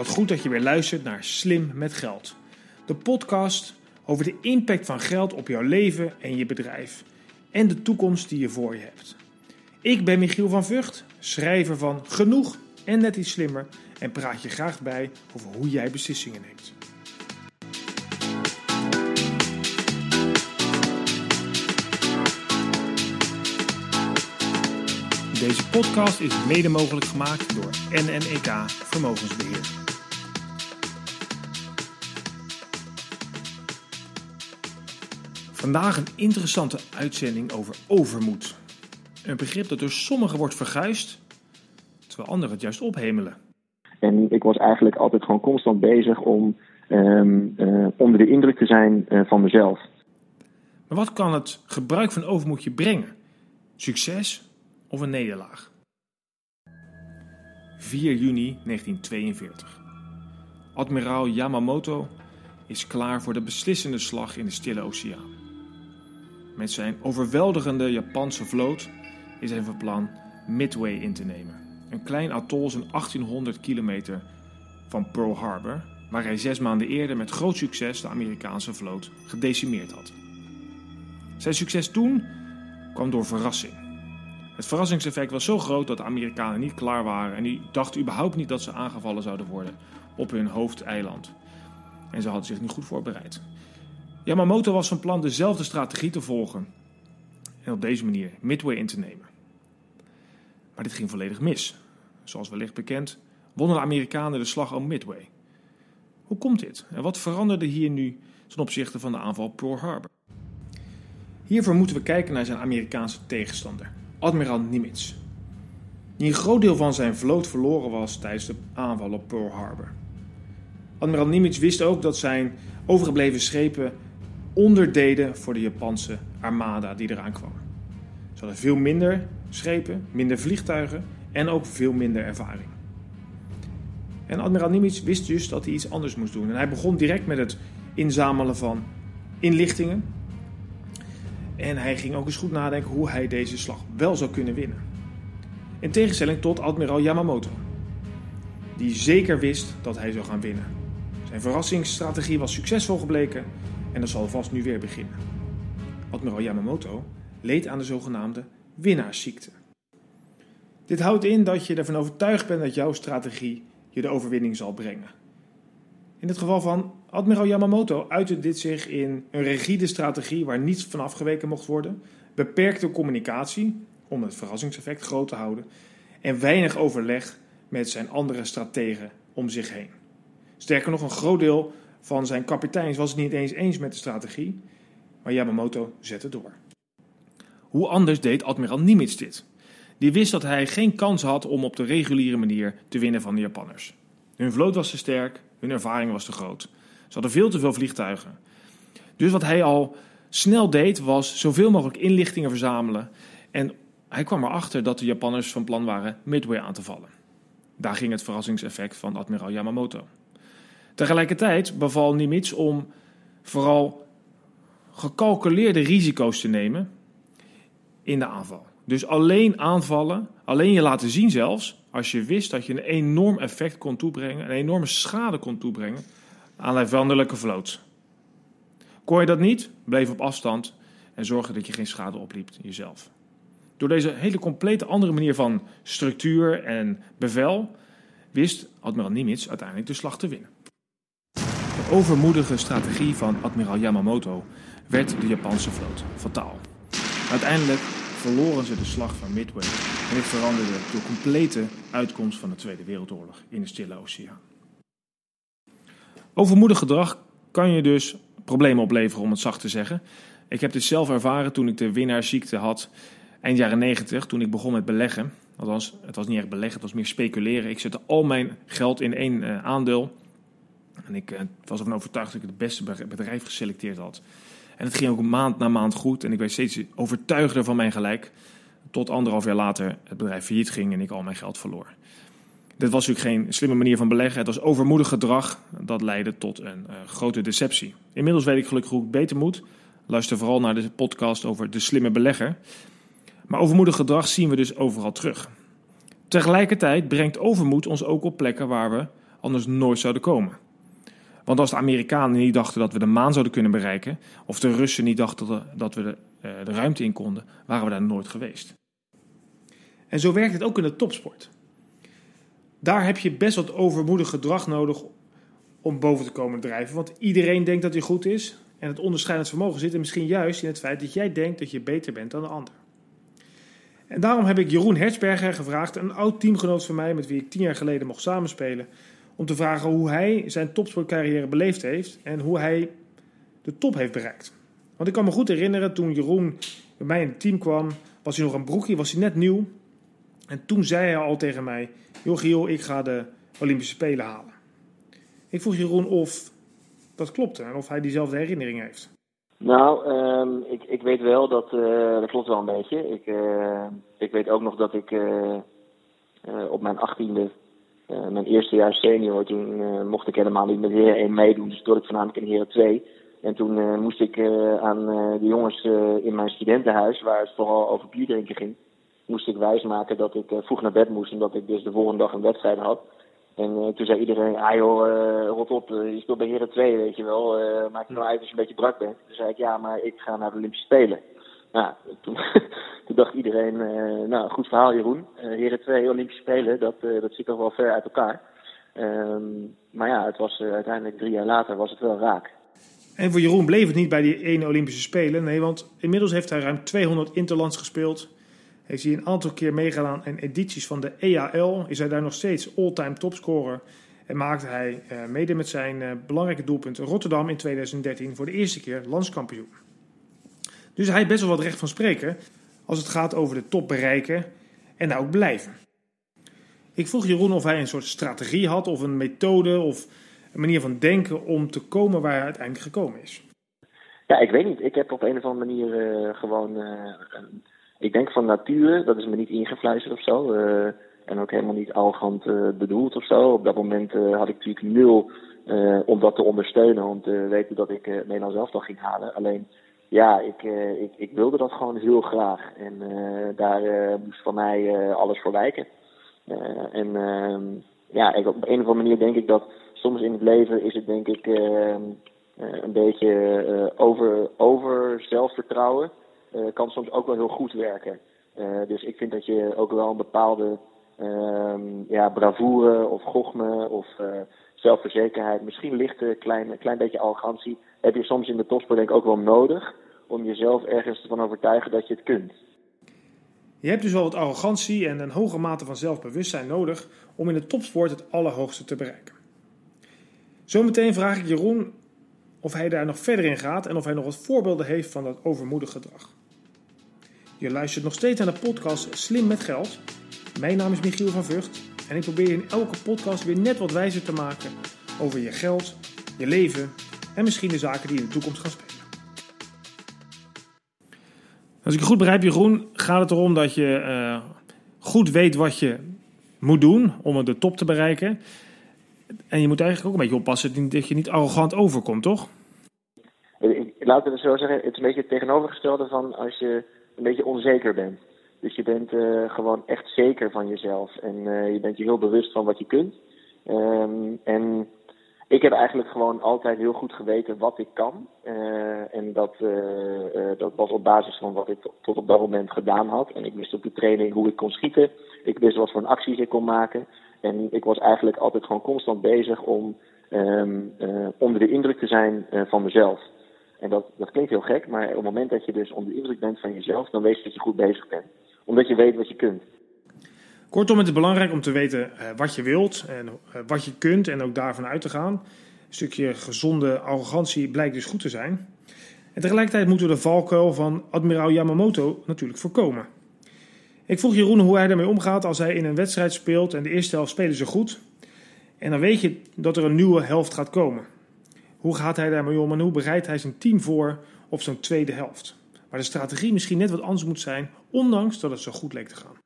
Wat goed dat je weer luistert naar Slim met Geld. De podcast over de impact van geld op jouw leven en je bedrijf. En de toekomst die je voor je hebt. Ik ben Michiel van Vught, schrijver van Genoeg en Net iets Slimmer. En praat je graag bij over hoe jij beslissingen neemt. Deze podcast is mede mogelijk gemaakt door NNEK Vermogensbeheer. Vandaag een interessante uitzending over overmoed. Een begrip dat door sommigen wordt verguisd, terwijl anderen het juist ophemelen. En ik was eigenlijk altijd gewoon constant bezig om ehm, eh, onder de indruk te zijn eh, van mezelf. Maar wat kan het gebruik van overmoed je brengen? Succes of een nederlaag? 4 juni 1942. Admiraal Yamamoto is klaar voor de beslissende slag in de Stille Oceaan. Met zijn overweldigende Japanse vloot is hij van plan Midway in te nemen. Een klein atol zo'n 1800 kilometer van Pearl Harbor, waar hij zes maanden eerder met groot succes de Amerikaanse vloot gedecimeerd had. Zijn succes toen kwam door verrassing. Het verrassingseffect was zo groot dat de Amerikanen niet klaar waren en die dachten überhaupt niet dat ze aangevallen zouden worden op hun hoofdeiland. En ze hadden zich niet goed voorbereid. Yamamoto was van plan dezelfde strategie te volgen en op deze manier Midway in te nemen. Maar dit ging volledig mis. Zoals wellicht bekend wonnen de Amerikanen de slag om Midway. Hoe komt dit en wat veranderde hier nu ten opzichte van de aanval op Pearl Harbor? Hiervoor moeten we kijken naar zijn Amerikaanse tegenstander, admiraal Nimitz, die een groot deel van zijn vloot verloren was tijdens de aanval op Pearl Harbor. Admiraal Nimitz wist ook dat zijn overgebleven schepen onderdeden voor de Japanse armada die eraan kwam. Ze hadden veel minder schepen, minder vliegtuigen en ook veel minder ervaring. En admiraal Nimitz wist dus dat hij iets anders moest doen. En hij begon direct met het inzamelen van inlichtingen. En hij ging ook eens goed nadenken hoe hij deze slag wel zou kunnen winnen. In tegenstelling tot admiraal Yamamoto, die zeker wist dat hij zou gaan winnen. Zijn verrassingsstrategie was succesvol gebleken en dat zal vast nu weer beginnen. Admiraal Yamamoto leed aan de zogenaamde winnaarsziekte. Dit houdt in dat je ervan overtuigd bent dat jouw strategie je de overwinning zal brengen. In het geval van admiraal Yamamoto uitte dit zich in een rigide strategie waar niets van afgeweken mocht worden, beperkte communicatie om het verrassingseffect groot te houden en weinig overleg met zijn andere strategen om zich heen. Sterker nog, een groot deel van zijn kapiteins was het niet eens eens met de strategie, maar Yamamoto zette door. Hoe anders deed admiraal Nimitz dit? Die wist dat hij geen kans had om op de reguliere manier te winnen van de Japanners. Hun vloot was te sterk, hun ervaring was te groot. Ze hadden veel te veel vliegtuigen. Dus wat hij al snel deed, was zoveel mogelijk inlichtingen verzamelen. En hij kwam erachter dat de Japanners van plan waren Midway aan te vallen. Daar ging het verrassingseffect van admiraal Yamamoto. Tegelijkertijd beval Nimitz om vooral gecalculeerde risico's te nemen in de aanval. Dus alleen aanvallen, alleen je laten zien zelfs, als je wist dat je een enorm effect kon toebrengen, een enorme schade kon toebrengen aan de vijandelijke vloot. Kon je dat niet, bleef op afstand en zorgde dat je geen schade opliep jezelf. Door deze hele complete andere manier van structuur en bevel wist admiraal Nimitz uiteindelijk de slag te winnen. Overmoedige strategie van admiraal Yamamoto werd de Japanse vloot fataal. Uiteindelijk verloren ze de slag van Midway en dit veranderde de complete uitkomst van de Tweede Wereldoorlog in de Stille Oceaan. Overmoedig gedrag kan je dus problemen opleveren, om het zacht te zeggen. Ik heb dit zelf ervaren toen ik de winnaarsziekte had eind jaren 90, toen ik begon met beleggen. Althans, het was niet echt beleggen, het was meer speculeren. Ik zette al mijn geld in één uh, aandeel. En ik uh, was ervan overtuigd dat ik het beste bedrijf geselecteerd had. En het ging ook maand na maand goed. En ik werd steeds overtuigder van mijn gelijk. Tot anderhalf jaar later het bedrijf failliet ging en ik al mijn geld verloor. Dit was natuurlijk geen slimme manier van beleggen. Het was overmoedig gedrag. Dat leidde tot een uh, grote deceptie. Inmiddels weet ik gelukkig hoe ik beter moet. Luister vooral naar de podcast over de slimme belegger. Maar overmoedig gedrag zien we dus overal terug. Tegelijkertijd brengt overmoed ons ook op plekken waar we anders nooit zouden komen. Want als de Amerikanen niet dachten dat we de maan zouden kunnen bereiken, of de Russen niet dachten dat we de, uh, de ruimte in konden, waren we daar nooit geweest. En zo werkt het ook in de topsport. Daar heb je best wat overmoedig gedrag nodig om boven te komen drijven. Want iedereen denkt dat hij goed is. En het onderscheidend vermogen zit er misschien juist in het feit dat jij denkt dat je beter bent dan de ander. En daarom heb ik Jeroen Hertzberger gevraagd, een oud teamgenoot van mij met wie ik tien jaar geleden mocht samenspelen, om te vragen hoe hij zijn topsportcarrière beleefd heeft en hoe hij de top heeft bereikt. Want ik kan me goed herinneren, toen Jeroen bij mij in het team kwam, was hij nog een broekje, was hij net nieuw. En toen zei hij al tegen mij, joh Giel, ik ga de Olympische Spelen halen. Ik vroeg Jeroen of dat klopte en of hij diezelfde herinnering heeft. Nou, um, ik, ik weet wel dat, uh, dat klopt wel een beetje. Ik, uh, ik weet ook nog dat ik uh, op mijn achttiende, mijn eerste jaar senior, toen mocht ik helemaal niet met heren 1 meedoen. Dus toen ik voornamelijk in heren 2. En toen moest ik aan de jongens in mijn studentenhuis, waar het vooral over bier ging, moest ik wijsmaken dat ik vroeg naar bed moest, omdat ik dus de volgende dag een wedstrijd had. En toen zei iedereen, ah joh, rot op, je speelt bij Heren 2, weet je wel. maak je nou uit als je een beetje brak bent. Toen zei ik, ja, maar ik ga naar de Olympische Spelen. Toen, dacht iedereen, nou, goed verhaal Jeroen. Heren 2, Olympische Spelen, dat, dat zit toch wel ver uit elkaar. Um, maar ja, het was uiteindelijk drie jaar later was het wel raak. En voor Jeroen bleef het niet bij die ene Olympische Spelen. Nee, want inmiddels heeft hij ruim 200 interlands gespeeld heeft hij een aantal keer meegedaan in edities van de EAL. Is hij daar nog steeds all-time topscorer. En maakte hij uh, mede met zijn uh, belangrijke doelpunt Rotterdam in 2013 voor de eerste keer landskampioen. Dus hij heeft best wel wat recht van spreken als het gaat over de top bereiken en daar ook blijven. Ik vroeg Jeroen of hij een soort strategie had of een methode of een manier van denken om te komen waar hij uiteindelijk gekomen is. Ja, ik weet niet. Ik heb op een of andere manier uh, gewoon ik denk van nature, dat is me niet ingefluisterd of zo. Uh, en ook helemaal niet arrogant bedoeld of zo. Op dat moment had ik natuurlijk nul om dat te ondersteunen. Om te weten dat ik Nederland zelf toch ging halen. Alleen, ja, ik, ik, ik wilde dat gewoon heel graag. En daar moest van mij alles voor wijken. en ehm, ja, ik, op een of andere manier denk ik dat soms in het leven is het denk ik ehm, een beetje over, over zelfvertrouwen. Kan soms ook wel heel goed werken. Dus ik vind dat je ook wel een bepaalde uh, ja, bravoure of gochme of zelfverzekerheid, misschien lichte klein, klein beetje arrogantie, heb je soms in de topsport denk ik ook wel nodig om jezelf ergens te overtuigen dat je het kunt. Je hebt dus wel wat arrogantie en een hoge mate van zelfbewustzijn nodig om in de topsport het allerhoogste te bereiken. Zometeen vraag ik Jeroen of hij daar nog verder in gaat en of hij nog wat voorbeelden heeft van dat overmoedig gedrag. Je luistert nog steeds naar de podcast Slim met Geld. Mijn naam is Michiel van Vught en ik probeer in elke podcast weer net wat wijzer te maken over je geld, je leven en misschien de zaken die in de toekomst gaan spelen. Als ik het goed begrijp, Jeroen, gaat het erom dat je uh, goed weet wat je moet doen om de top te bereiken. En je moet eigenlijk ook een beetje oppassen dat je niet arrogant overkomt, toch? Laten we het zo zeggen, het is een beetje het tegenovergestelde van als je een beetje onzeker bent. Dus je bent uh, gewoon echt zeker van jezelf. En uh, je bent je heel bewust van wat je kunt. Um, en ik heb eigenlijk gewoon altijd heel goed geweten wat ik kan. Uh, en dat, dat was op basis van wat ik tot op dat moment gedaan had. En ik wist op de training hoe ik kon schieten. Ik wist wat voor acties ik kon maken. En ik was eigenlijk altijd gewoon constant bezig om um, onder de indruk te zijn van mezelf. En dat, dat klinkt heel gek, maar op het moment dat je dus onder de indruk bent van jezelf, dan weet je dat je goed bezig bent. Omdat je weet wat je kunt. Kortom, het is belangrijk om te weten uh, wat je wilt en uh, wat je kunt en ook daarvan uit te gaan. Een stukje gezonde arrogantie blijkt dus goed te zijn. En tegelijkertijd moeten we de valkuil van admiraal Yamamoto natuurlijk voorkomen. Ik vroeg Jeroen hoe hij daarmee omgaat als hij in een wedstrijd speelt en de eerste helft spelen ze goed. En dan weet je dat er een nieuwe helft gaat komen. Hoe gaat hij daarmee om en hoe bereidt hij zijn team voor op zo'n tweede helft? Waar de strategie misschien net wat anders moet zijn, ondanks dat het zo goed leek te gaan.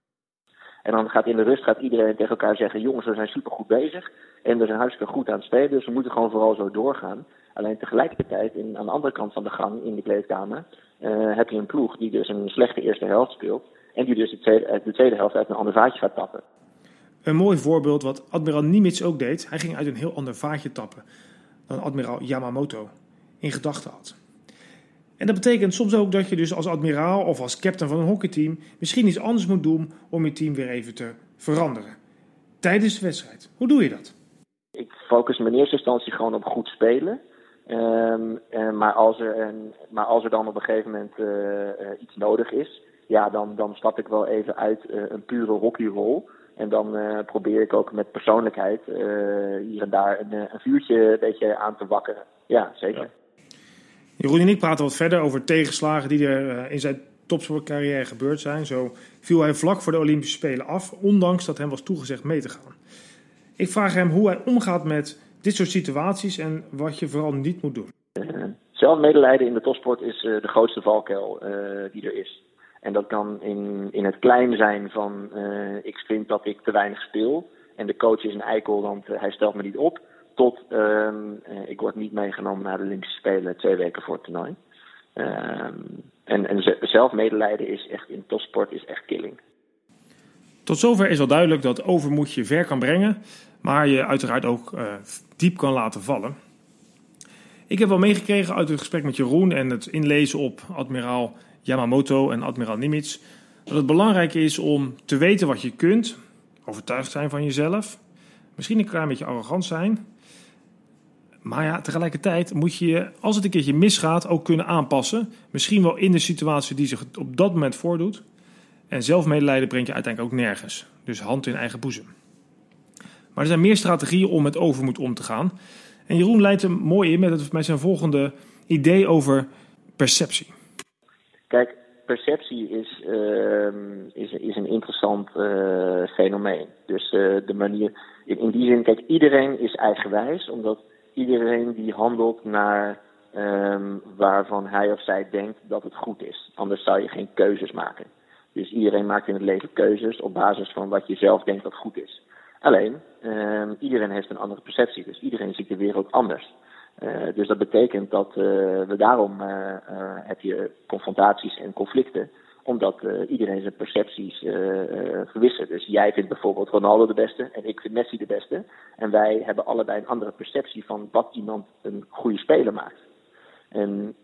En dan gaat in de rust gaat iedereen tegen elkaar zeggen: jongens, we zijn supergoed bezig. En we zijn hartstikke goed aan het spelen, dus we moeten gewoon vooral zo doorgaan. Alleen tegelijkertijd, in, aan de andere kant van de gang in de kleedkamer, uh, heb je een ploeg die dus een slechte eerste helft speelt. En die dus de tweede, de tweede helft uit een ander vaatje gaat tappen. Een mooi voorbeeld wat admiraal Nimitz ook deed. Hij ging uit een heel ander vaatje tappen dan admiraal Yamamoto in gedachten had. En dat betekent soms ook dat je dus als admiraal of als captain van een hockeyteam misschien iets anders moet doen om je team weer even te veranderen. Tijdens de wedstrijd. Hoe doe je dat? Ik focus me in eerste instantie gewoon op goed spelen. Um, maar, als er een, maar als er dan op een gegeven moment uh, iets nodig is, ja, dan, dan stap ik wel even uit een pure hockeyrol. En dan probeer ik ook met persoonlijkheid hier en daar een, een, vuurtje een beetje aan te wakkeren. Ja, zeker. Ja. Jeroen en ik praten wat verder over tegenslagen die er in zijn topsportcarrière gebeurd zijn. Zo viel hij vlak voor de Olympische Spelen af, ondanks dat hem was toegezegd mee te gaan. Ik vraag hem hoe hij omgaat met dit soort situaties en wat je vooral niet moet doen. Uh, zelfmedelijden in de topsport is uh, de grootste valkuil die er is. En dat kan in, in het klein zijn van ik vind dat ik te weinig speel. En de coach is een eikel, want hij stelt me niet op. Tot ik word niet meegenomen naar de Olympische Spelen twee weken voor het toernooi. Ehm, en, en zelfmedelijden is echt in topsport is echt killing. Tot zover is wel duidelijk dat overmoed je ver kan brengen, maar je uiteraard ook uh, diep kan laten vallen. Ik heb wel meegekregen uit het gesprek met Jeroen en het inlezen op admiraal Yamamoto en admiraal Nimitz dat het belangrijk is om te weten wat je kunt, overtuigd zijn van jezelf, misschien een klein beetje arrogant zijn. Maar ja, tegelijkertijd moet je, als het een keertje misgaat, ook kunnen aanpassen. Misschien wel in de situatie die zich op dat moment voordoet. En zelfmedelijden brengt je uiteindelijk ook nergens. Dus hand in eigen boezem. Maar er zijn meer strategieën om met overmoed om te gaan. En Jeroen leidt hem mooi in met, het, zijn volgende idee over perceptie. Kijk, perceptie is, uh, is, is een interessant uh, fenomeen. Dus uh, de manier, in, in, die zin, kijk, iedereen is eigenwijs, omdat iedereen die handelt naar um, waarvan hij of zij denkt dat het goed is. Anders zou je geen keuzes maken. Dus iedereen maakt in het leven keuzes op basis van wat je zelf denkt dat goed is. Alleen, uh, iedereen heeft een andere perceptie, dus iedereen ziet de wereld anders. Uh, dus dat betekent dat uh, we daarom uh, heb je confrontaties en conflicten, omdat iedereen zijn percepties verwisselt. Dus jij vindt bijvoorbeeld Ronaldo de beste en ik vind Messi de beste. En wij hebben allebei een andere perceptie van wat iemand een goede speler maakt. En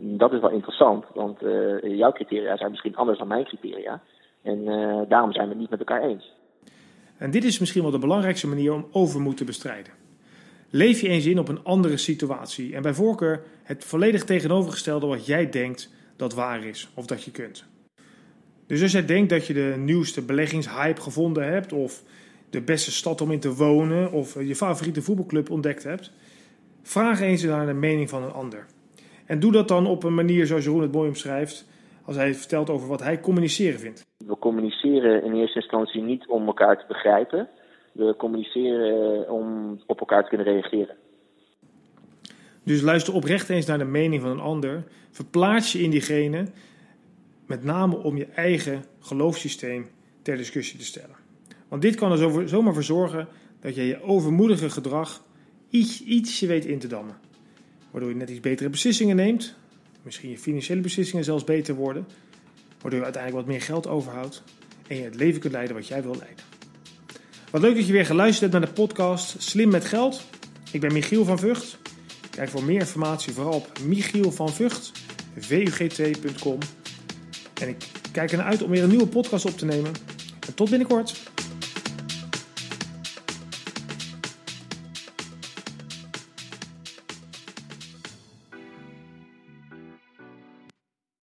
dat is wel interessant, want jouw criteria zijn misschien anders dan mijn criteria. En daarom zijn we het niet met elkaar eens. En dit is misschien wel de belangrijkste manier om overmoed te bestrijden. Leef je eens in op een andere situatie en bij voorkeur het volledig tegenovergestelde wat jij denkt dat waar is of dat je kunt. Dus als jij denkt dat je de nieuwste beleggingshype gevonden hebt of de beste stad om in te wonen of je favoriete voetbalclub ontdekt hebt, Vraag eens naar de mening van een ander. En doe dat dan op een manier zoals Jeroen het mooi omschrijft, als hij vertelt over wat hij communiceren vindt. We communiceren in eerste instantie niet om elkaar te begrijpen. We communiceren om op elkaar te kunnen reageren. Dus luister oprecht eens naar de mening van een ander. Verplaats je in diegene, met name om je eigen geloofssysteem ter discussie te stellen. Want dit kan er zomaar voor zorgen dat je je overmoedige gedrag iets, ietsje weet in te dammen. Waardoor je net iets betere beslissingen neemt. Misschien je financiële beslissingen zelfs beter worden. Waardoor je uiteindelijk wat meer geld overhoudt. En je het leven kunt leiden wat jij wil leiden. Wat leuk dat je weer geluisterd hebt naar de podcast Slim met Geld. Ik ben Michiel van Vught. Kijk voor meer informatie vooral op Michiel van Vught, vugt.com. En ik kijk ernaar uit om weer een nieuwe podcast op te nemen. En tot binnenkort.